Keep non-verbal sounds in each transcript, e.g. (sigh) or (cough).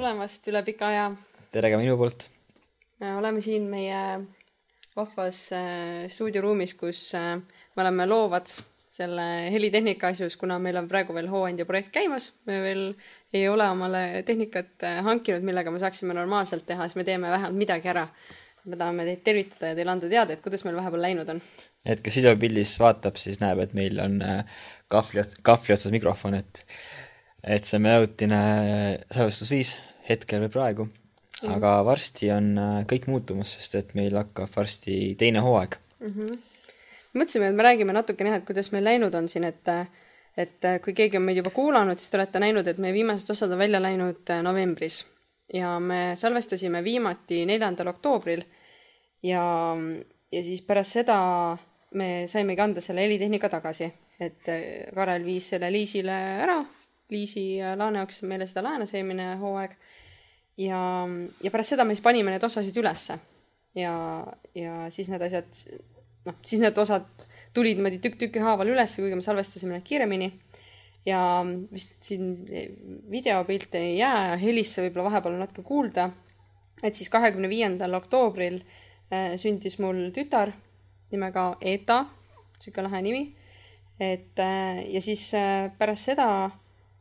tulemast üle pika aja. tere ka minu poolt. oleme siin meie vahvas äh, stuudioruumis, kus äh, me oleme loovad selle helitehnika asjus, kuna meil on praegu veel hooandja projekt käimas, me veel ei ole omale tehnikat äh, hankinud, millega me saaksime normaalselt teha, siis me teeme vähemalt midagi ära. me tahame teid tervitada ja teile anda teada, et kuidas meil vahepeal läinud on. et kes videopildis vaatab, siis näeb, et meil on kahvli, kahvli otsas mikrofon, et et see on meie ajutine salvestusviis hetkel või praegu. aga varsti on äh, kõik muutumas, sest et meil hakkab varsti teine hooaeg mm. -hmm. mõtlesime, et me räägime natukene jah, et kuidas meil läinud on siin, et et kui keegi on meid juba kuulanud, siis te olete näinud, et meie viimased osad on välja läinud äh, novembris ja me salvestasime viimati neljandal oktoobril ja, ja siis pärast seda me saimegi anda selle helitehnika tagasi, et äh, Karel viis selle liisile ära Liisi ja Laane jaoks meile seda laenas eelmine hooaeg. Ja, ja pärast seda me siis panime need osasid ülesse. ja, ja siis need asjad, noh, siis need osad tulid niimoodi tükk tüki haaval ülesse, kuigi me salvestasime need kiiremini. ja vist siin videopilte ei jää, helisse võib-olla vahepeal on natuke kuulda. et siis kahekümne viiendal oktoobril äh, sündis mul tütar nimega Eeta, sihuke lahe nimi. et äh, ja siis äh, pärast seda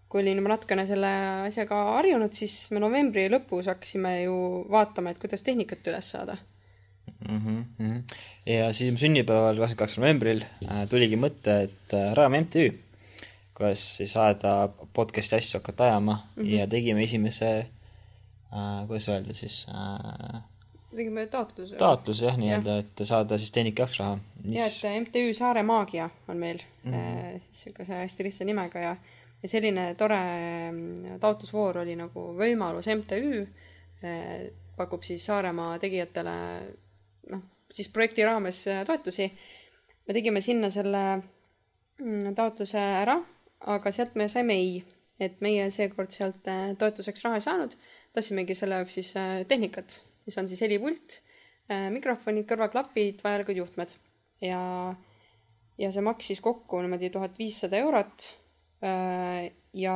kui olin juba natukene selle asjaga harjunud, siis me novembri lõpus hakkasime ju vaatama, et kuidas tehnikat üles saada mm. -hmm. ja siis sünnipäeval, kakskümmend kaks novembril äh, tuligi mõte, et äh, rajame MTÜ, kuidas siis ajada podcast'i asju hakata ajama mm -hmm. ja tegime esimese äh,, kuidas öelda siis äh, tegime taotluse. taotluse jah, nii-öelda et saada siis Tehnika F raha mis.... ja, et äh, MTÜ Saare Maagia on meil mm -hmm. äh, siis siukese hästi lihtsa nimega ja ja selline tore mm, taotlusvoor oli nagu Võimalus MTÜ eh, pakub siis Saaremaa tegijatele noh, siis projekti raames eh, toetusi. me tegime sinna selle mm, taotluse ära, aga sealt me saime ei, et meie seekord sealt eh, toetuseks raha ei saanud. tahtsimegi selle jaoks siis tehnikat, mis on siis helipult, mikrofonid, kõrvaklapid, vajalikud juhtmed ja, ja see maksis kokku niimoodi tuhat viissada eurot ja,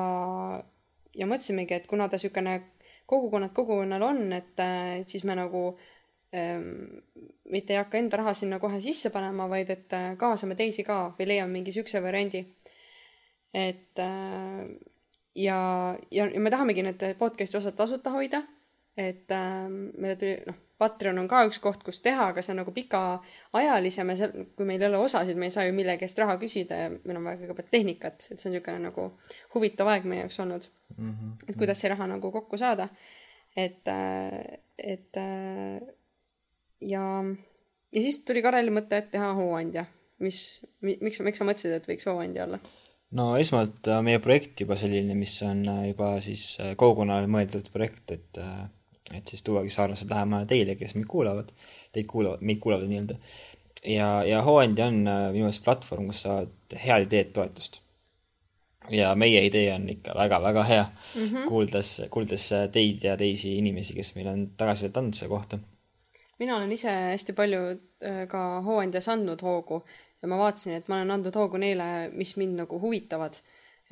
ja mõtlesimegi, et kuna ta niisugune kogukonnad kogukonnal on, et, äh, et siis me nagu ähm, mitte ei hakka enda raha sinna kohe sisse panema, vaid et äh, kaasame teisi ka või leiame mingi niisuguse variandi. et äh, ja, ja, ja me tahamegi need podcast'i osad tasuta hoida, et äh, meile tuli, noh, Patreon on ka üks koht, kus teha, aga see on nagu pikaajalisem ja seal, kui meil ei ole osasid, me ei saa ju millegi eest raha küsida ja meil on vaja kõigepealt tehnikat, et see on niisugune nagu huvitav aeg meie jaoks olnud mm. -hmm. et kuidas see raha nagu kokku saada. et, äh, et äh, ja, ja siis tuli Kareli mõte, et teha hooandja. mis, miks, miks sa mõtlesid, et võiks hooandja olla? no esmalt äh, meie projekt juba selline, mis on juba siis kogukonnale mõeldud projekt, et et siis tuuagi sarnaselt lähemale teile, kes meid kuulavad, teid kuulavad, meid kuulavad nii-öelda. ja, ja Hooandja on äh, minu meelest platvorm, kus saad head ideed toetust. ja meie idee on ikka väga-väga hea mm, -hmm. kuuldes, kuuldes teid ja teisi inimesi, kes meile on tagasisidet andnud selle kohta. mina olen ise hästi palju äh, ka Hooandjas andnud hoogu ja ma vaatasin, et ma olen andnud hoogu neile, mis mind nagu huvitavad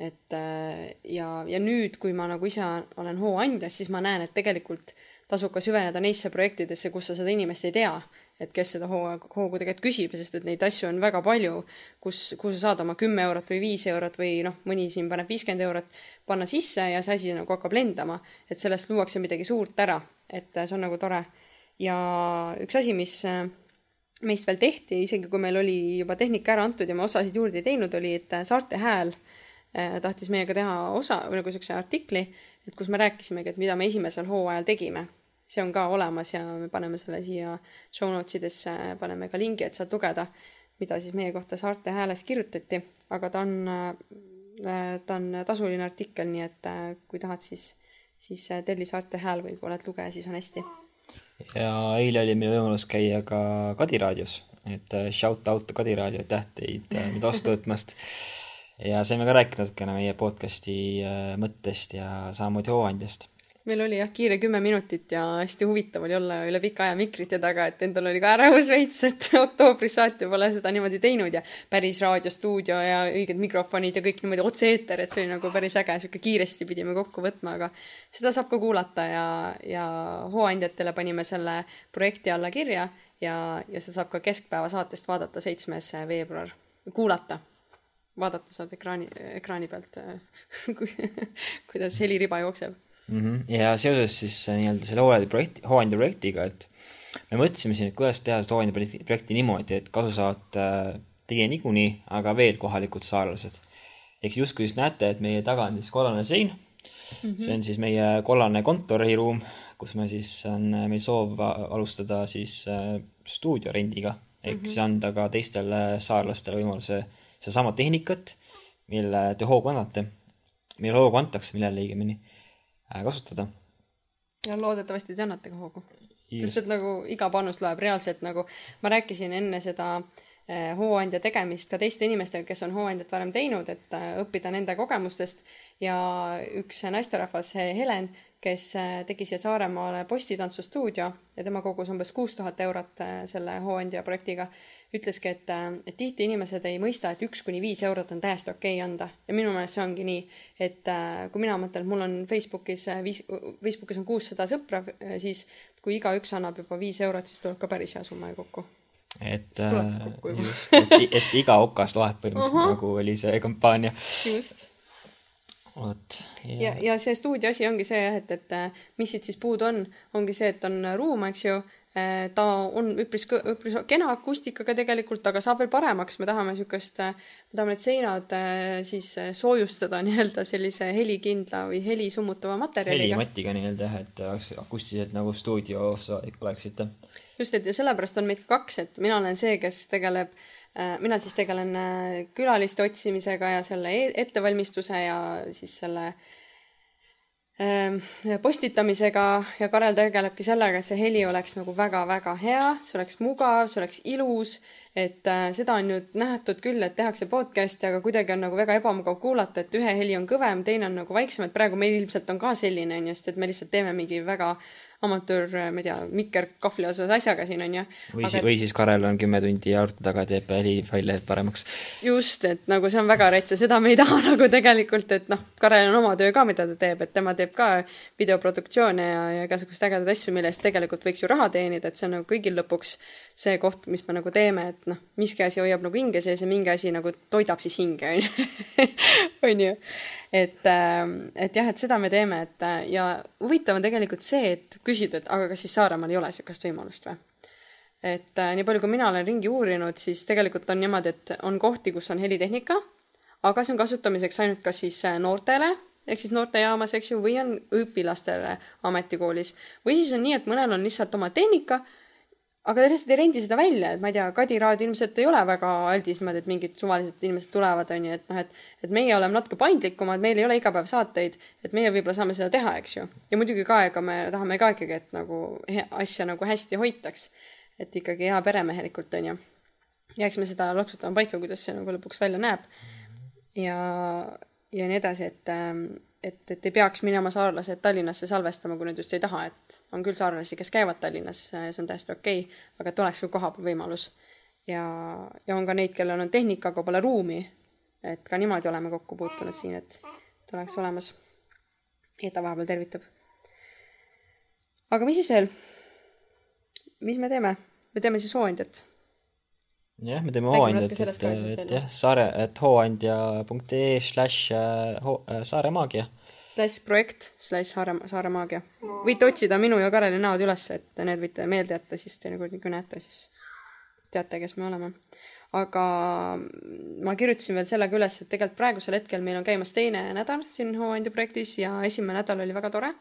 et äh, ja, ja nüüd, kui ma nagu ise olen hooandjas, siis ma näen, et tegelikult tasub ka süveneda neisse projektidesse, kus sa seda inimest ei tea, et kes seda hoogu, hoogu tegelikult küsib, sest et neid asju on väga palju, kus, kuhu sa saad oma kümme eurot või viis eurot või noh, mõni siin paneb viiskümmend eurot panna sisse ja see asi nagu hakkab lendama, et sellest luuakse midagi suurt ära, et see on nagu tore. ja üks asi, mis äh, meist veel tehti, isegi kui meil oli juba tehnika ära antud ja me osasid juurde ei teinud, oli, et Saarte Hääl äh, tahtis meiega teha osa või nagu niisuguse artikli, et kus me rääkisimegi, et mida me esimesel hooajal tegime. See on ka olemas ja me paneme selle siia show notes idesse, paneme ka lingi, et saad lugeda, mida siis meie kohta Saarte Hääles kirjutati, aga ta on, äh, ta on tasuline artikkel, nii et äh, kui tahad, siis, siis äh, telli Saarte Hääl või kui oled lugeja, siis on hästi. ja eile oli meil võimalus käia ka Kadi raadios, et shout out Kadi raadio, aitäh teid meid vastu võtmast ja saime ka rääkida natukene meie podcast'i mõttest ja samamoodi hooandjast. Meil oli jah, kiire kümme minutit ja hästi huvitav oli olla üle pika aja mikrite taga, et endal oli ka ärevus veits, et (laughs) oktoobris saati pole seda niimoodi teinud ja päris raadiostuudio ja õiged mikrofonid ja kõik niimoodi otse-eeter, et see oli nagu päris äge, sihuke kiiresti pidime kokku võtma, aga seda saab ka kuulata ja, ja hooandjatele panime selle projekti alla kirja ja, ja seda saab ka Keskpäeva saatest vaadata, seitsmes veebruar, kuulata vaadata saad ekraani, ekraani pealt (laughs) kuidas heliriba jookseb mm. -hmm. ja seoses siis äh, nii-öelda selle hooaja projekti, hooandja projektiga, et me mõtlesime siin, et kuidas teha seda hooandja projekti niimoodi, et kasu saavad äh, teie niikuinii, aga veel kohalikud saarlased. ehk justkui just näete, et meie taga on siis kollane sein mm. -hmm. see on siis meie kollane kontoriruum, kus me siis, on meil soov alustada siis äh, stuudiorendiga ehk mm -hmm. siis anda ka teistele saarlastele võimaluse sedasama tehnikat, mille te hoogu annate, mille hoogu antakse, millele õigemini Äh, kasutada. ja loodetavasti te annate ka hoogu. sest et nagu iga panus loeb reaalselt nagu, ma rääkisin enne seda äh, hooandja tegemist ka teiste inimestega, kes on hooandjat varem teinud, et äh, õppida nende kogemustest ja üks naisterahvas, Helen, kes tegi siia Saaremaale postitantsustuudio ja tema kogus umbes kuus tuhat eurot selle hooandja projektiga ütleski, et, et tihti inimesed ei mõista, et üks kuni viis eurot on täiesti okei okay anda ja minu meelest see ongi nii, et äh, kui mina mõtlen, et mul on Facebookis äh, viis, Facebookis on kuussada sõpra, äh, siis kui igaüks annab juba viis eurot, siis tuleb ka päris hea summa ju kokku. et just, et, et iga okas loeb põhimõtteliselt uh, -huh. nagu oli see kampaania. just vot. ja, ja see stuudio asi ongi see jah, et, et mis siit siis puudu on, ongi see, et on ruum, eks ju Äh, ta on üpris, üpris kena akustikaga tegelikult, aga saab veel paremaks, me tahame niisugust, äh, me tahame need seinad äh, siis soojustada (laughs) nii-öelda sellise helikindla või heli summutava materjaliga. helimatiga nii-öelda jah, et akustiliselt nagu stuudios oleksite. just, et ja sellepärast on meid ka kaks, et mina olen see, kes tegeleb mina siis tegelen külaliste otsimisega ja selle e-, ettevalmistuse ja siis selle äh, Ehm, postitamisega. Ja Karel tegelebki sellega, et see heli oleks nagu väga-väga hea, see oleks mugav, see oleks ilus, et äh, seda on ju nähtud küll, et tehakse podcast'i, aga kuidagi on nagu väga ebamugav kuulata, et ühe heli on kõvem, teine on nagu väiksem, et praegu meil ilmselt on ka selline, on ju, sest et me lihtsalt teeme mingi väga amatöör, ma ei tea, mikker kahvli osas asjaga siin on ju. või siis, või siis Karel on kümme tundi arvuti taga, teeb helifaile paremaks. just, et nagu see on väga rets ja seda me ei (laughs) taha nagu tegelikult, et noh, Karel on oma töö ka, mida ta teeb, et tema teeb ka videoproduktsioone ja, ja igasuguseid ägedaid asju, mille eest tegelikult võiks ju raha teenida, et see on nagu kõigil lõpuks see koht, mis me nagu teeme, et noh, miski asi hoiab nagu hinge sees ja mingi asi nagu toidab siis hinge, (laughs) on ju. on ju et, ähm, et jah, et seda me teeme, et äh, ja huvitav on tegelikult see, et küsida, et aga kas siis Saaremaal ei ole niisugust võimalust või? et äh, nii palju, kui mina olen ringi uurinud, siis tegelikult on niimoodi, et on kohti, kus on helitehnika, aga see on kasutamiseks ainult kas siis äh, noortele, ehk siis noortejaamas, eks ju, või on õpilastele ametikoolis. või siis on nii, et mõnel on lihtsalt oma tehnika aga ta lihtsalt ei rendi seda välja, et ma ei tea, Kadi raadio ilmselt ei ole väga aldis niimoodi, et mingid suvalised inimesed tulevad, on ju, et noh, et et meie oleme natuke paindlikumad, meil ei ole iga päev saateid, et meie võib-olla saame seda teha, eks ju. ja muidugi ka, ega me tahame ka ikkagi, et nagu asja nagu hästi hoitaks. et ikkagi hea peremehelikult, on ju. ja eks me seda loksutame paika, kuidas see nagu lõpuks välja näeb. ja, ja nii edasi, et ähm, et, et ei peaks minema saarlased Tallinnasse salvestama, kui nad just ei taha, et on küll saarlasi, kes käivad Tallinnas, see on täiesti okei okay,, aga et oleks ka kohapeal võimalus. ja, ja on ka neid, kellel on tehnika, aga pole ruumi. et ka niimoodi oleme kokku puutunud siin, et ta oleks olemas. Eeta vahepeal tervitab. aga mis siis veel? mis me teeme? me teeme siis hooandjat jah, me teeme hooandjat, et, et jah, saare, et hooandja.ee slaš äh, äh, Saare Maagia. Slash projekt, slash Saare, Saare Maagia. võite otsida minu ja Kareli näod üles, et need võite meelde jätta, siis teinekord kui näete, siis teate, kes me oleme. aga ma kirjutasin veel sellega üles, et tegelikult praegusel hetkel meil on käimas teine nädal siin hooandja projektis ja esimene nädal oli väga tore.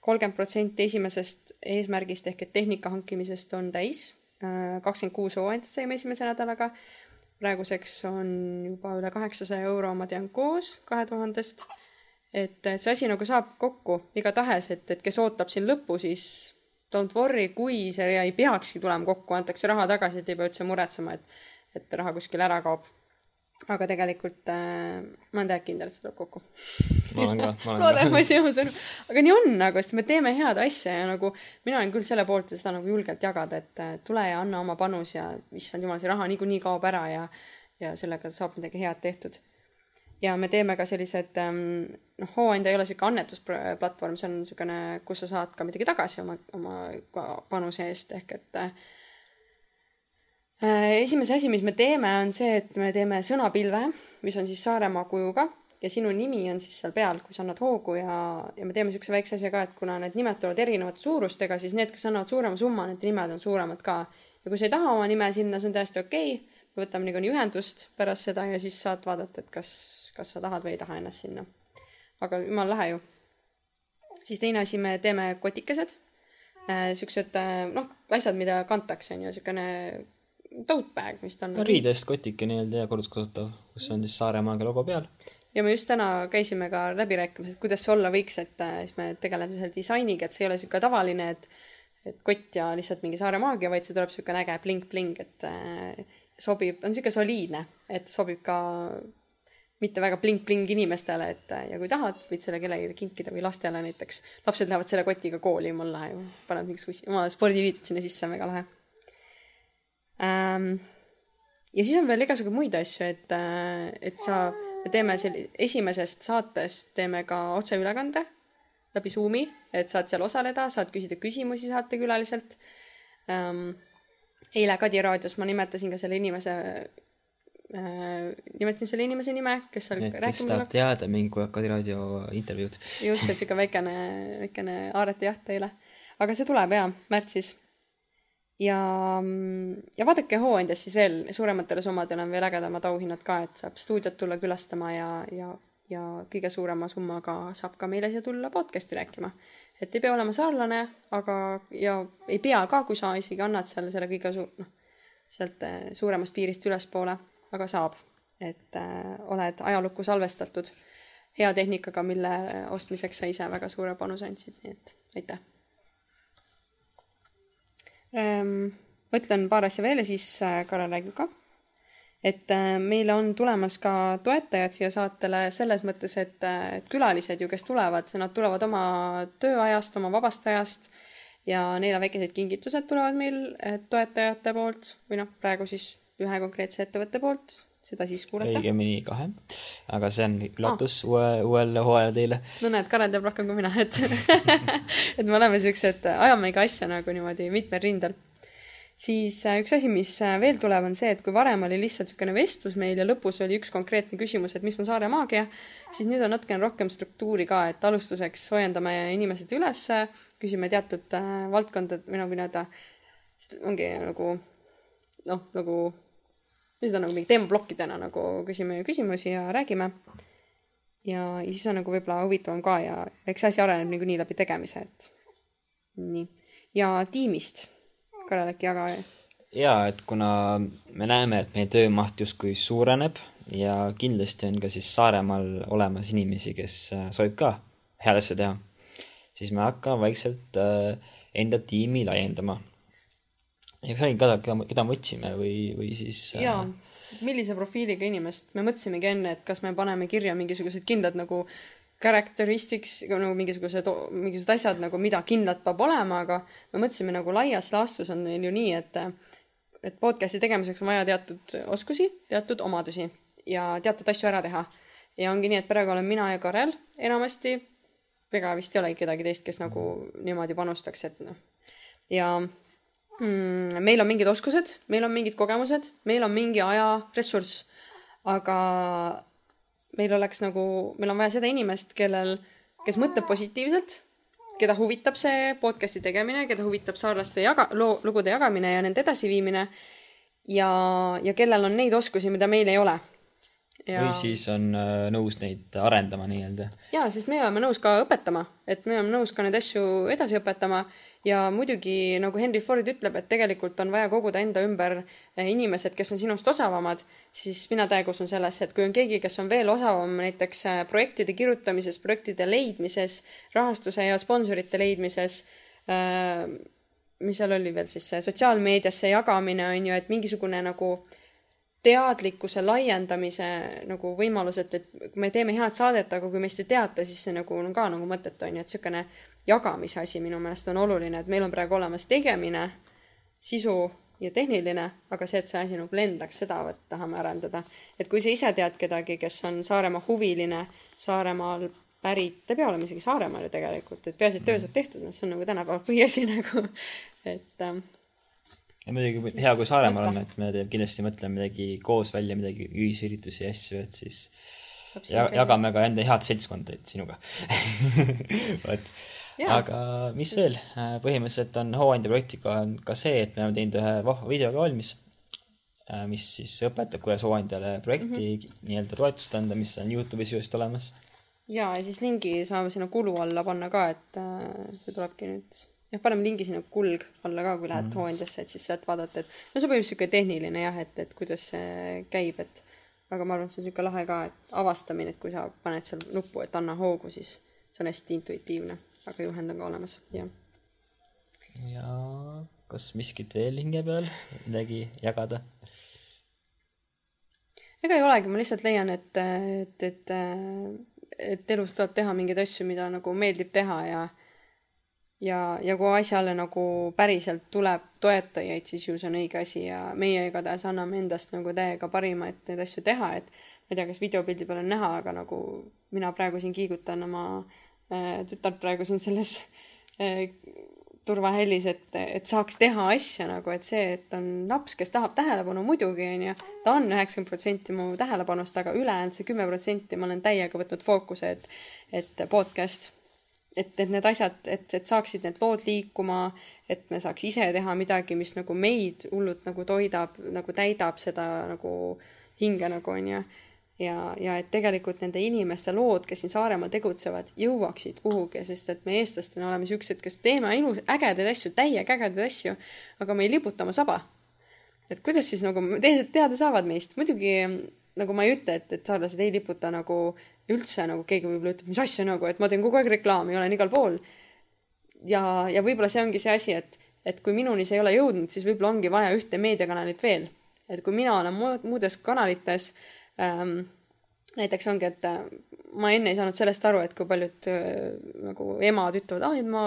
kolmkümmend protsenti esimesest eesmärgist ehk et tehnika hankimisest on täis kakskümmend kuus hooandjat saime esimese nädalaga. praeguseks on juba üle kaheksasaja euro, ma tean, koos kahe tuhandest. et, see asi nagu saab kokku igatahes, et, et kes ootab siin lõppu, siis don't worry, kui see ei peakski tulema kokku, antakse raha tagasi, et ei pea üldse muretsema, et, et raha kuskile ära kaob. Aga tegelikult äh, ma olen täiega kindel, et see tuleb kokku ma olen ka, ma olen (laughs) loodan, et ma ka. ei seosu enam. aga nii on nagu, sest me teeme head asja ja nagu mina olen küll selle poolt, et seda nagu julgelt jagada, et äh, tule ja anna oma panus ja issand jumal, see raha niikuinii kaob ära ja, ja sellega saab midagi head tehtud. ja me teeme ka sellised ähm, noh, Hooandja ei ole sihuke annetusplatvorm, see on niisugune, kus sa saad ka midagi tagasi oma, oma ka panuse eest, ehk et Äh, esimese asi, mis me teeme, on see, et me teeme sõnapilve, mis on siis Saaremaa kujuga ja sinu nimi on siis seal peal, kui sa annad hoogu ja, ja me teeme niisuguse väikse asja ka, et kuna need nimed tulevad erinevate suurustega, siis need, kes annavad suurema summa, nende nimed on suuremad ka. ja kui sa ei taha oma nime sinna, see on täiesti okei okay., me võtame niikuinii ühendust pärast seda ja siis saad vaadata, et kas, kas sa tahad või ei taha ennast sinna. aga jumala lahe ju. siis teine asi, me teeme kotikesed äh,, siuksed äh, noh, asjad, mida kantakse, on ju, niisugune tote bag, mis ta on no riidest kotike nii-öelda ja korduskasutav, kus on siis Saaremaaga logo peal. ja me just täna käisime ka läbi rääkimas, et kuidas see olla võiks, et äh, siis me tegeleme selle disainiga, et see ei ole niisugune tavaline, et et kott ja lihtsalt mingi Saare maagia, vaid see tuleb niisugune äge pling-pling, et äh, sobib, on niisugune soliidne, et sobib ka mitte väga pling-pling inimestele, et äh, ja kui tahad, võid selle kellelegi kinkida või lastele näiteks. lapsed lähevad selle kotiga kooli, mul lahe ju, paned mingisuguse oma spordiliidid sinna sisse, väga lahe ähm,. ja siis on veel igasugu muid asju, et, äh, et sa, me teeme selli-, esimesest saatest teeme ka otseülekande läbi Zoomi, et saad seal osaleda, saad küsida küsimusi saatekülaliselt ähm,. eile Kadi raadios ma nimetasin ka selle inimese äh,, nimetasin selle inimese nime, kes seal et kes rääkima tahab tuleb. teada, mingu Kadi raadio intervjuud. just, et sihuke väikene, väikene Aarete jaht teile. aga see tuleb jaa, märtsis. Ja, ja vaadake Hooandjas siis veel, suurematele summadele on veel ägedamad auhinnad ka, et saab stuudiot tulla külastama ja, ja, ja kõige suurema summaga saab ka meile siia tulla podcast'i rääkima. et ei pea olema saarlane, aga, ja ei pea ka, kui sa isegi annad selle, selle kõige suur-, noh, sealt eh, suuremast piirist ülespoole, aga saab. et äh, oled ajalukku salvestatud hea tehnikaga, mille ostmiseks sa ise väga suure panuse andsid, nii et aitäh. Ma ütlen paar asja veel ja siis äh, Karel räägib ka. et äh, meile on tulemas ka toetajad siia saatele selles mõttes, et, et külalised ju, kes tulevad, nad tulevad oma tööajast, oma vabast ajast ja neile väikesed kingitused tulevad meil toetajate poolt või noh, praegu siis ühe konkreetse ettevõtte poolt, seda siis kuulata. õigemini kahe, aga see on üllatus ah. uue, uuele hooajale teile. no näed, Karel teab rohkem kui mina, et (laughs) et me oleme siuksed, ajame iga asja nagu niimoodi mitmel rindel. siis üks asi, mis veel tuleb, on see, et kui varem oli lihtsalt niisugune vestlus meil ja lõpus oli üks konkreetne küsimus, et mis on Saare maagia, siis nüüd on natukene rohkem struktuuri ka, et alustuseks soojendame inimesed ülesse, küsime teatud äh, valdkondade või nagu nii-öelda, ongi nagu noh, nagu seda nagu mingi teemaplokkidena nagu küsime küsimusi ja räägime. ja, siis on nagu võib-olla huvitavam ka ja eks see asi areneb niikuinii läbi tegemise, et nii. ja tiimist, Karel äkki jaga. jaa, et kuna me näeme, et meie töömaht justkui suureneb ja kindlasti on ka siis Saaremaal olemas inimesi, kes äh, soovib ka head asja teha, siis me hakkame vaikselt äh, enda tiimi laiendama sa olid ka, keda, keda me otsime või, või siis äh... jaa, millise profiiliga inimest, me mõtlesimegi enne, et kas me paneme kirja mingisugused kindlad nagu characteristics nagu mingisugused, mingisugused asjad nagu, mida kindlalt peab olema, aga me mõtlesime nagu laias laastus on meil ju nii, et et podcast'i tegemiseks on vaja teatud oskusi, teatud omadusi ja teatud asju ära teha. ja ongi nii, et praegu olen mina ja Karel enamasti, ega vist ei olegi kedagi teist, kes nagu niimoodi panustaks, et noh. ja mm, meil on mingid oskused, meil on mingid kogemused, meil on mingi ajaressurss, aga meil oleks nagu, meil on vaja seda inimest, kellel, kes mõtleb positiivselt, keda huvitab see podcast'i tegemine, keda huvitab saarlaste jaga-, loo, lugude jagamine ja nende edasiviimine ja, ja kellel on neid oskusi, mida meil ei ole. Ja... või siis on äh, nõus neid arendama nii-öelda. jaa, sest me oleme nõus ka õpetama, et me oleme nõus ka neid asju edasi õpetama ja muidugi nagu Henry Ford ütleb, et tegelikult on vaja koguda enda ümber inimesed, kes on sinust osavamad, siis mina täiega usun sellesse, et kui on keegi, kes on veel osavam näiteks projektide kirjutamises, projektide leidmises, rahastuse ja sponsorite leidmises äh,, mis seal oli veel siis, sotsiaalmeediasse jagamine on ju, et mingisugune nagu teadlikkuse laiendamise nagu võimalus, et, et me teeme head saadet, aga kui meist ei teata, siis see nagu on ka nagu mõttetu, on ju, et niisugune jagamise asi minu meelest on oluline, et meil on praegu olemas tegemine, sisu ja tehniline, aga see, et see asi nagu lendaks, seda tahame arendada. et kui sa ise tead kedagi, kes on Saaremaa huviline, Saaremaal pärit, ta ei pea olema isegi Saaremaal ju tegelikult, et peaasi, et töö saab tehtud, noh, see on nagu tänapäeva põhiasi (laughs) nagu, et ähm, ja muidugi hea, kui Saaremaal on, et me kindlasti mõtleme midagi koos välja, midagi ühisüritusi ja asju, et siis ja, jagame ka enda head seltskonda, sinuga. (laughs) Vot. Aga mis veel, põhimõtteliselt on Hooandja projektiga on ka see, et me oleme teinud ühe vahva video ka valmis, mis siis õpetab, kuidas Hooandjale projekti mm -hmm. nii-öelda toetust anda, mis on Youtube'is just olemas. Ja, ja siis lingi saame sinna kulu alla panna ka, et äh, see tulebki nüüd, jah, paneme lingi sinna kulg alla ka, kui lähed mm hooandjasse, et siis sealt vaadata, et no see on põhimõtteliselt niisugune tehniline jah, et, et kuidas see käib, et aga ma arvan, et see on niisugune lahe ka, et avastamine, et kui sa paned seal nuppu, et anna hoogu, siis see on hästi intuitiivne, aga juhend on ka olemas, jah. ja kas miskit veel hinge peal, midagi jagada? ega ei olegi, ma lihtsalt leian, et, et, et et elus tuleb teha mingeid asju, mida nagu meeldib teha ja ja, ja kui asjale nagu päriselt tuleb toetajaid, siis ju see on õige asi ja meie igatahes anname endast nagu täiega parima, et neid asju teha, et ma ei tea, kas videopildi peal on näha, aga nagu mina praegu siin kiigutan oma äh, tütart praegu siin selles äh, turvahellis, et, et saaks teha asja nagu, et see, et on laps, kes tahab tähelepanu, muidugi onju, ta on üheksakümmend protsenti mu tähelepanust, aga ülejäänud see kümme protsenti ma olen täiega võtnud fookuse, et, et podcast, et, et need asjad, et, et saaksid need lood liikuma, et me saaks ise teha midagi, mis nagu meid hullult nagu toidab, nagu täidab seda nagu hinge nagu onju ja, ja et tegelikult nende inimeste lood, kes siin Saaremaal tegutsevad, jõuaksid kuhugi, sest et me eestlastena oleme siuksed, kes teeme ilus, ägedaid asju, täiega ägedaid asju, aga me ei liputa oma saba. et kuidas siis nagu teised teada saavad meist, muidugi nagu ma ei ütle, et, et saarlased ei liputa nagu üldse nagu keegi võib-olla ütleb, mis asja nagu, et ma teen kogu aeg reklaami, olen igal pool. ja, ja võib-olla see ongi see asi, et, et kui minuni see ei ole jõudnud, siis võib-olla ongi vaja ühte meediakanalit veel. et kui mina olen muudes kanalites äh, ähm, näiteks ongi, et äh, ma enne ei saanud sellest aru, et kui paljud äh, nagu emad ütlevad, ah, et ma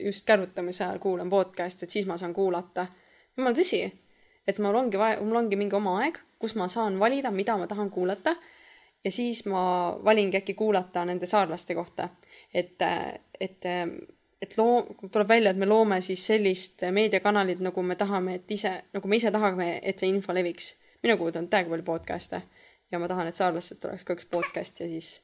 just kärutamise ajal kuulan podcast'i, et siis ma saan kuulata. jumala tõsi, et mul ongi vaja, mul ongi mingi oma aeg, kus ma saan valida, mida ma tahan kuulata. ja siis ma valingi äkki kuulata nende saarlaste kohta. et, äh, et, et loo-, tuleb välja, et me loome siis sellist meediakanalit, nagu me tahame, et ise, nagu me ise tahame, et see info leviks. mina kuulan täiega palju podcast'e ja ma tahan, et saarlastelt tuleks ka üks podcast ja siis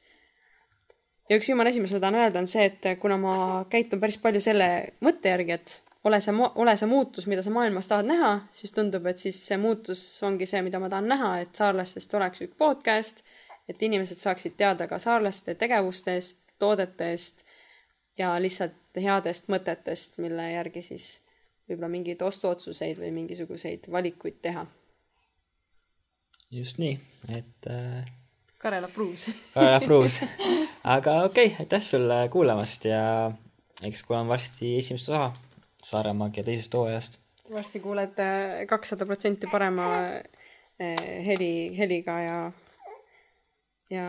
ja üks viimane asi, mis ma tahan öelda, on see, et kuna ma käitun päris palju selle mõtte järgi, et ole see, ole see muutus, mida sa maailmas tahad näha, siis tundub, et siis see muutus ongi see, mida ma tahan näha, et saarlastest oleks üks podcast, et inimesed saaksid teada ka saarlaste tegevustest, toodetest ja lihtsalt headest mõtetest, mille järgi siis võib-olla mingeid ostuotsuseid või mingisuguseid valikuid teha just nii, et äh, Karela Pruus (laughs) Karela Pruus. aga okei okay,, aitäh sulle kuulamast ja eks kuulame varsti esimest osa Saaremaagia teisest hooajast. varsti kuuled kakssada protsenti parema eh, heli, heliga ja, ja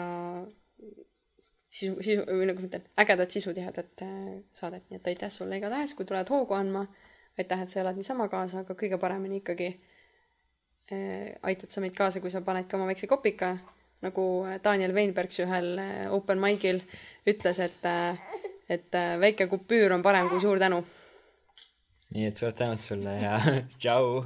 sisu, sisu, või nagu ma ütlen, ägedat sisutihedat eh, saadet, nii et aitäh sulle igatahes, kui tuled hoogu andma. aitäh, et sa elad niisama kaasa, aga kõige paremini ikkagi Äh, aitad sa meid kaasa, kui sa paned ka oma väikse kopika, nagu Daniel Weinbergs ühel äh, open mic'il ütles, et, äh, et väike kupüür on parem kui suur tänu. nii et suur tänud sulle ja (laughs) tšau